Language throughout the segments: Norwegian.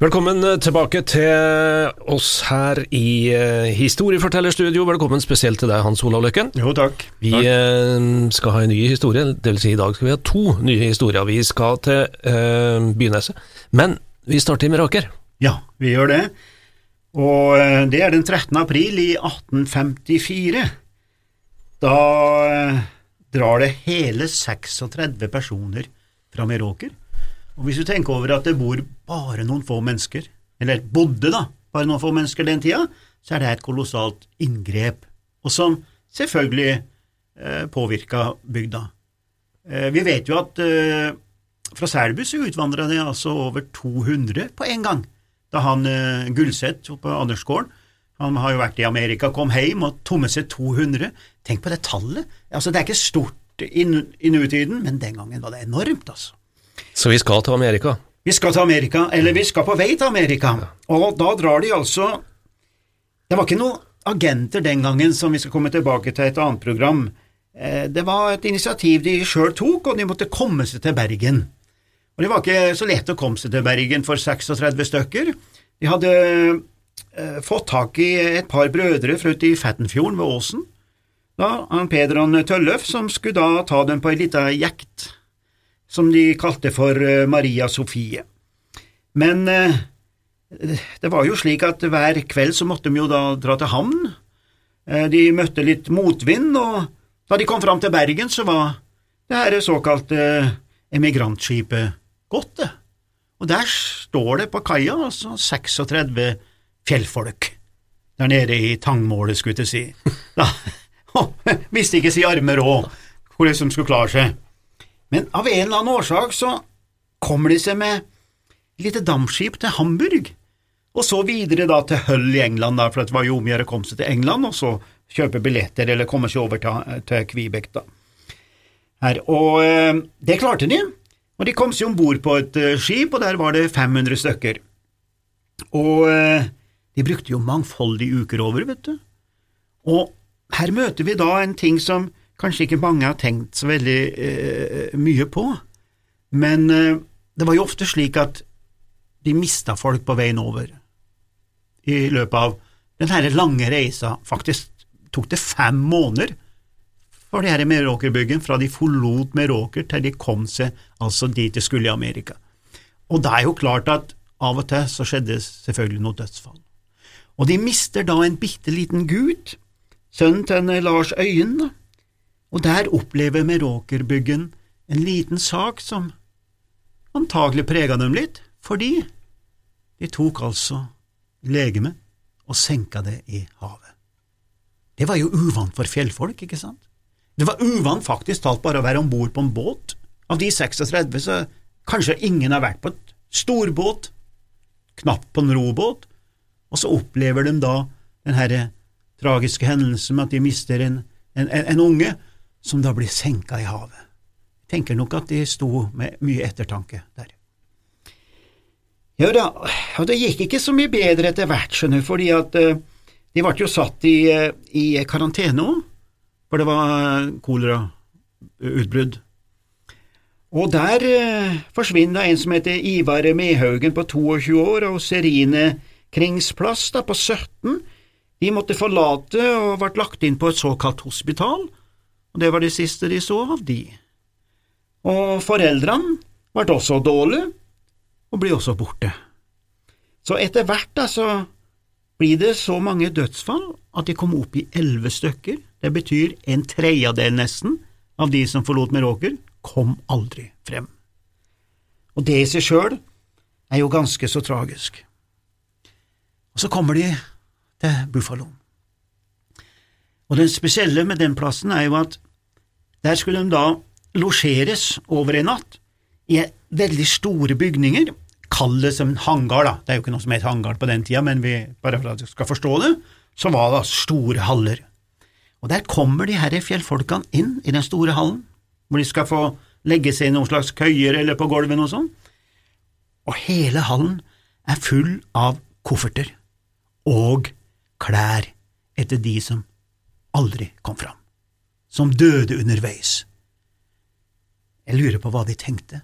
Velkommen tilbake til oss her i uh, Historiefortellerstudio. Velkommen spesielt til deg, Hans Olav Løkken. Jo, takk. Vi takk. eh, skal ha en ny historie, vil si i dag skal vi ha to nye historier. Vi skal til uh, Byneset, men vi starter i Meråker. Ja, vi gjør det. Og eh, det er den 13. april i 1854. Da eh, drar det hele 36 personer fra Meråker. Og hvis du tenker over at det bor bare noen få mennesker, eller bodde da, bare noen få mennesker den tida, så er det et kolossalt inngrep, og som selvfølgelig eh, påvirka bygda. Eh, vi vet jo at eh, fra Selbu så utvandra det altså over 200 på en gang. Da han eh, Gulseth på Andersgården, han har jo vært i Amerika, kom hjem og tomme seg 200. Tenk på det tallet. Altså, det er ikke stort i i nutiden, men den gangen var det enormt, altså. Så vi skal til Amerika. Vi skal til Amerika, eller vi skal på vei til Amerika, og da drar de altså Det var ikke noen agenter den gangen, som vi skal komme tilbake til et annet program. Eh, Det var et initiativ de sjøl tok, og de måtte komme seg til Bergen. Og Det var ikke så lett å komme seg til Bergen for 36 stykker. De hadde eh, fått tak i et par brødre fra ute i Fettenfjorden ved Åsen. Da, han Pedron Tølløf, som skulle da ta dem på ei lita jekt som de kalte for eh, Maria Sofie. Men eh, det var jo slik at hver kveld så måtte de jo da dra til havn. Eh, De møtte litt motvind, og da de kom fram til Bergen, så var det her såkalte emigrantskipet gått, det. Og der står det på kaia altså 36 fjellfolk der nede i tangmålet, skulle jeg si. Da, visste ikke si arme råd hvordan de skulle klare seg. Men av en eller annen årsak så kommer de seg med lite dampskip til Hamburg, og så videre da til Hull i England, da, for det var jo om å gjøre å komme seg til England, og så kjøpe billetter eller komme seg over til, til Kvibek, da. Her, og eh, det klarte de, og de kom seg om bord på et eh, skip, og der var det 500 stykker. Og eh, de brukte jo mangfoldige uker over, vet du. Og her møter vi da en ting som kanskje ikke mange har tenkt så veldig eh, mye på, men eh, det var jo ofte slik at de mista folk på veien over i løpet av den her lange reisa. Faktisk tok det fem måneder for de her Meråkerbyggen fra de forlot Meråker til de kom seg altså dit de skulle i Amerika. Og det er jo klart at av og til så skjedde selvfølgelig noe dødsfall. Og de mister da en bitte liten gutt, sønnen til Lars Øyen, da. Og der opplever Meråkerbyggen en liten sak som antagelig prega dem litt, fordi de tok altså legemet og senka det i havet. Det var jo uvant for fjellfolk, ikke sant? Det var uvant faktisk talt bare å være om bord på en båt. Av de 36 så kanskje ingen har vært på et storbåt, knapt på en robåt, og så opplever de da den herre tragiske hendelsen med at de mister en, en, en, en unge som da blir senka i havet. Tenker nok at de sto med mye ettertanke der. Ja da, og det gikk ikke så mye bedre etter hvert, skjønner du, fordi at eh, de ble jo satt i, eh, i karantene òg, for det var kolerautbrudd. Og der eh, forsvinner en som heter Ivar Mehaugen på 22 år, og Serine Kringsplass da på 17. De måtte forlate og ble lagt inn på et såkalt hospital, og det var det siste de så av de. Og foreldrene ble også dårlige, og blir også borte. Så etter hvert da så blir det så mange dødsfall at de kom opp i elleve stykker. Det betyr en tredjedel nesten av de som forlot Meråker, kom aldri frem. Og det i seg sjøl er jo ganske så tragisk. Og så kommer de til Buffalo. Og det spesielle med den plassen er jo at der skulle de da losjeres over en natt i veldig store bygninger, kall det som hangar, da, det er jo ikke noe som het hangar på den tida, men vi, bare for at du skal forstå det, så var det store haller. Og der kommer de herre fjellfolkene inn i den store hallen, hvor de skal få legge seg i noen slags køyer eller på gulvet noe sånt. og hele hallen er full av kofferter og klær etter de som aldri kom fram, som døde underveis. Jeg lurer på hva de tenkte.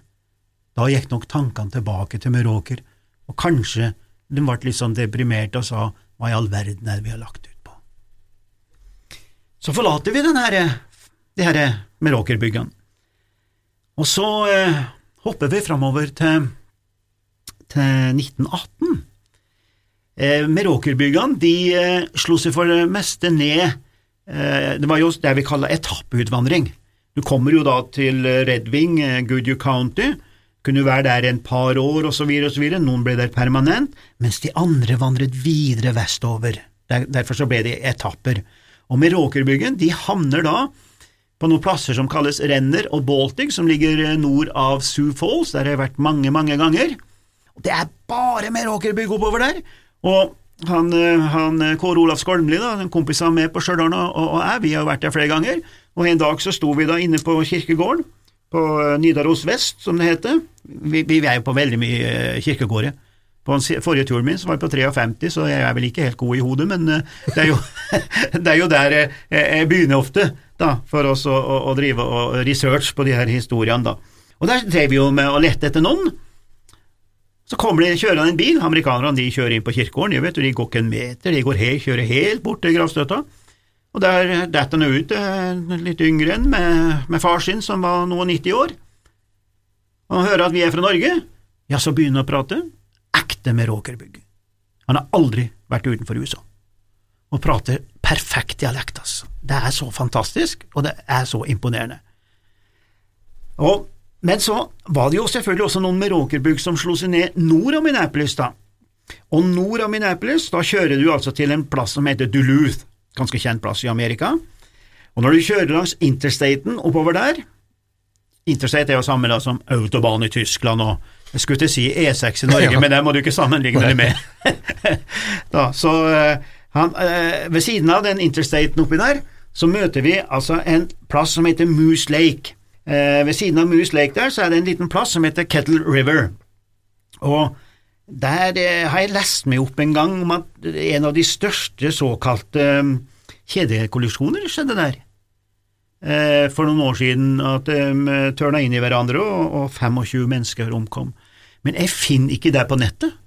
Da gikk nok tankene tilbake til Meråker, og kanskje de ble litt sånn deprimerte og sa hva i all verden er det vi har lagt ut på? Så forlater vi den her, de her Meråkerbyggene, og så eh, hopper vi framover til, til 1918. Eh, Meråkerbyggene de eh, slo seg for det meste ned Det var jo det vi kaller etapputvandring. Du kommer jo da til Red Wing, eh, Goodyear County, kunne være der en par år osv., osv., noen ble der permanent, mens de andre vandret videre vestover. Derfor så ble det etapper. Og Meråkerbyggen de havner da på noen plasser som kalles Renner og Baltic, som ligger eh, nord av Sioux Falls, der har jeg vært mange, mange ganger. Det er bare Meråkerbygg oppover der, og han, eh, han eh, Kåre Olav Skolmli, da, en kompis av meg på Stjørdal og, og jeg, vi har vært der flere ganger, og en dag så sto vi da inne på kirkegården, på Nidaros vest, som det heter. Vi, vi er jo på veldig mye kirkegårder. På den forrige turen min så var jeg på 53, så jeg er vel ikke helt god i hodet, men det er jo, det er jo der jeg begynner ofte da, for oss å, å, å drive og research på de her historiene. da. Og Der drev vi jo med å lette etter noen. Så kommer de kjørende en bil, amerikanerne de kjører inn på kirkegården, de, vet, de går ikke en meter, de helt, kjører helt bort til gravstøtta. Og der detter han ut eh, litt yngre enn med, med far sin, som var noen 90 år. Og han hører at vi er fra Norge, ja, så begynner han å prate. Ekte med råkerbygg. Han har aldri vært utenfor USA og prater perfekt dialekt, altså. Det er så fantastisk, og det er så imponerende. Og, men så var det jo selvfølgelig også noen Meråkerbugg som slo seg ned nord av Minneapolis, da. Og nord av Minneapolis, da kjører du altså til en plass som heter Duluth, ganske kjent plass i Amerika. Og når du kjører langs interstaten oppover der Interstate er jo samme da som autobahn i Tyskland og jeg skulle til si E6 i Norge, ja. men det må du ikke sammenligne det med. da, så uh, han, eh, ved siden av den interstaten oppi der, så møter vi altså en plass som heter Moose Lake. Eh, ved siden av Moose Lake der, så er det en liten plass som heter Kettle River. Og der eh, har jeg lest meg opp en gang om at en av de største såkalte eh, kjedekollisjoner skjedde der. Eh, for noen år siden, at de um, tørna inn i hverandre, og, og 25 mennesker omkom. Men jeg finner ikke det på nettet.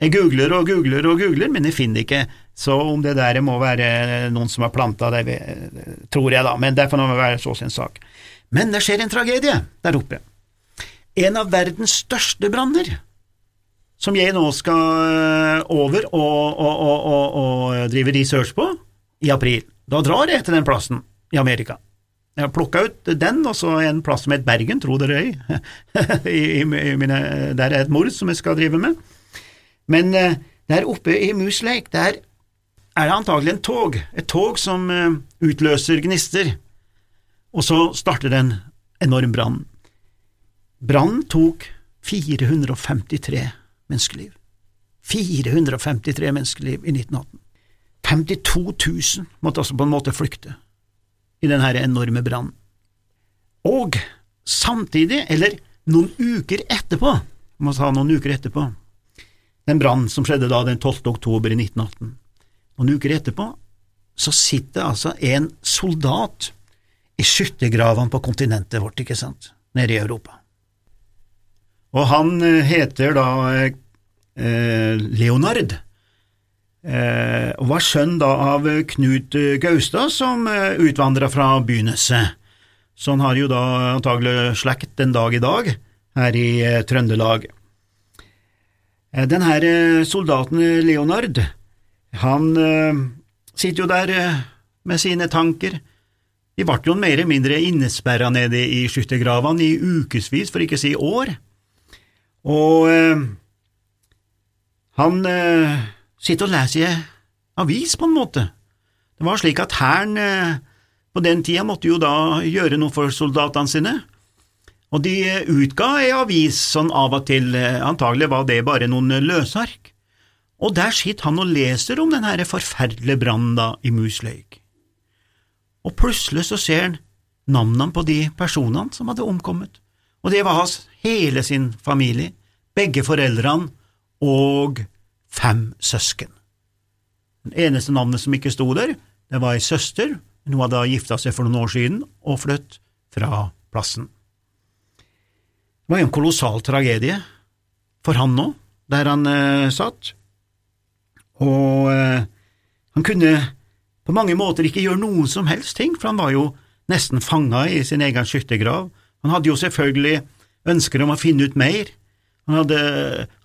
Jeg googler og googler og googler, men jeg finner ikke, så om det der må være noen som har planta det, tror jeg da, men det får det være så sin sak. Men det skjer en tragedie der oppe. En av verdens største branner, som jeg nå skal eh, over og, og, og, og drive research på, i april. Da drar jeg til den plassen i Amerika. Jeg har plukka ut den, og så en plass som heter Bergen, tro dere ei, der er et mord som jeg skal drive med. Men eh, der oppe i Moose Lake, der er det antagelig en tog, et tog som eh, utløser gnister, og så starter en enorm brann. Brannen tok 453 menneskeliv. 453 menneskeliv i 1918. 52 000 måtte altså på en måte flykte i denne enorme brannen. Og samtidig, eller noen uker etterpå, må ta noen uker etterpå, den brannen som skjedde da den 12. oktober i 1918. Noen uker etterpå så sitter altså en soldat i skyttergravene på kontinentet vårt, ikke sant, nede i Europa. Og han eh, heter da eh, Leonard, eh, og var sønn da av Knut Gaustad, som eh, utvandra fra Byneset. Så han har jo da antagelig slekt den dag i dag her i eh, Trøndelag. Eh, den her eh, soldaten eh, Leonard, han sitter jo der med sine tanker. De ble jo mer eller mindre innesperra nede i skyttergravene i ukevis, for ikke å si år. Og eh, han eh, sitter og leser avis, på en måte. Det var slik at hæren eh, på den tida måtte jo da gjøre noe for soldatene sine, og de utga ei avis sånn av og til, eh, antagelig var det bare noen løsark, og der sitter han og leser om den forferdelige brannen da i Lake. Og plutselig så ser han navnene på de personene som hadde omkommet, og det var hans hele sin familie, begge foreldrene og fem søsken. Det eneste navnet som ikke sto der, det var ei søster, men hun hadde gifta seg for noen år siden og flyttet fra plassen. Det var en kolossal tragedie for han nå, der han eh, satt, og eh, han kunne på mange måter ikke gjøre noen som helst ting, for han var jo nesten fanga i sin egen skyttergrav. Han hadde jo selvfølgelig ønsker om å finne ut mer. Han, hadde,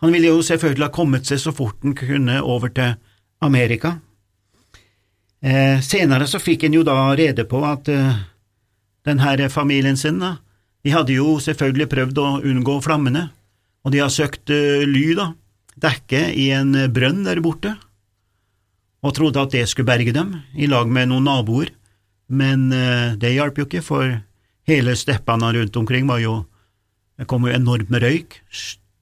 han ville jo selvfølgelig ha kommet seg så fort han kunne over til Amerika. Eh, senere så fikk en jo da rede på at eh, denne familien sin, da, de hadde jo selvfølgelig prøvd å unngå flammene, og de har søkt eh, ly, da, dekke i en brønn der borte, og trodde at det skulle berge dem, i lag med noen naboer, men eh, det hjalp jo ikke, for hele steppene rundt omkring var jo Det kom jo enormt med røyk,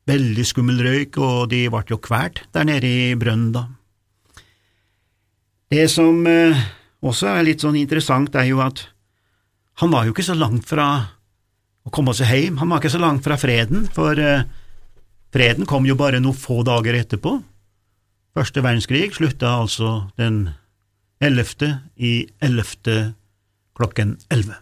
veldig skummel røyk, og de ble jo kvalt der nede i brønnen, da. Det som eh, også er litt sånn interessant, er jo at han var jo ikke så langt fra å komme seg hjem, han var ikke så langt fra freden, for eh, freden kom jo bare noen få dager etterpå. Første verdenskrig slutta altså den ellevte i ellevte klokken elleve.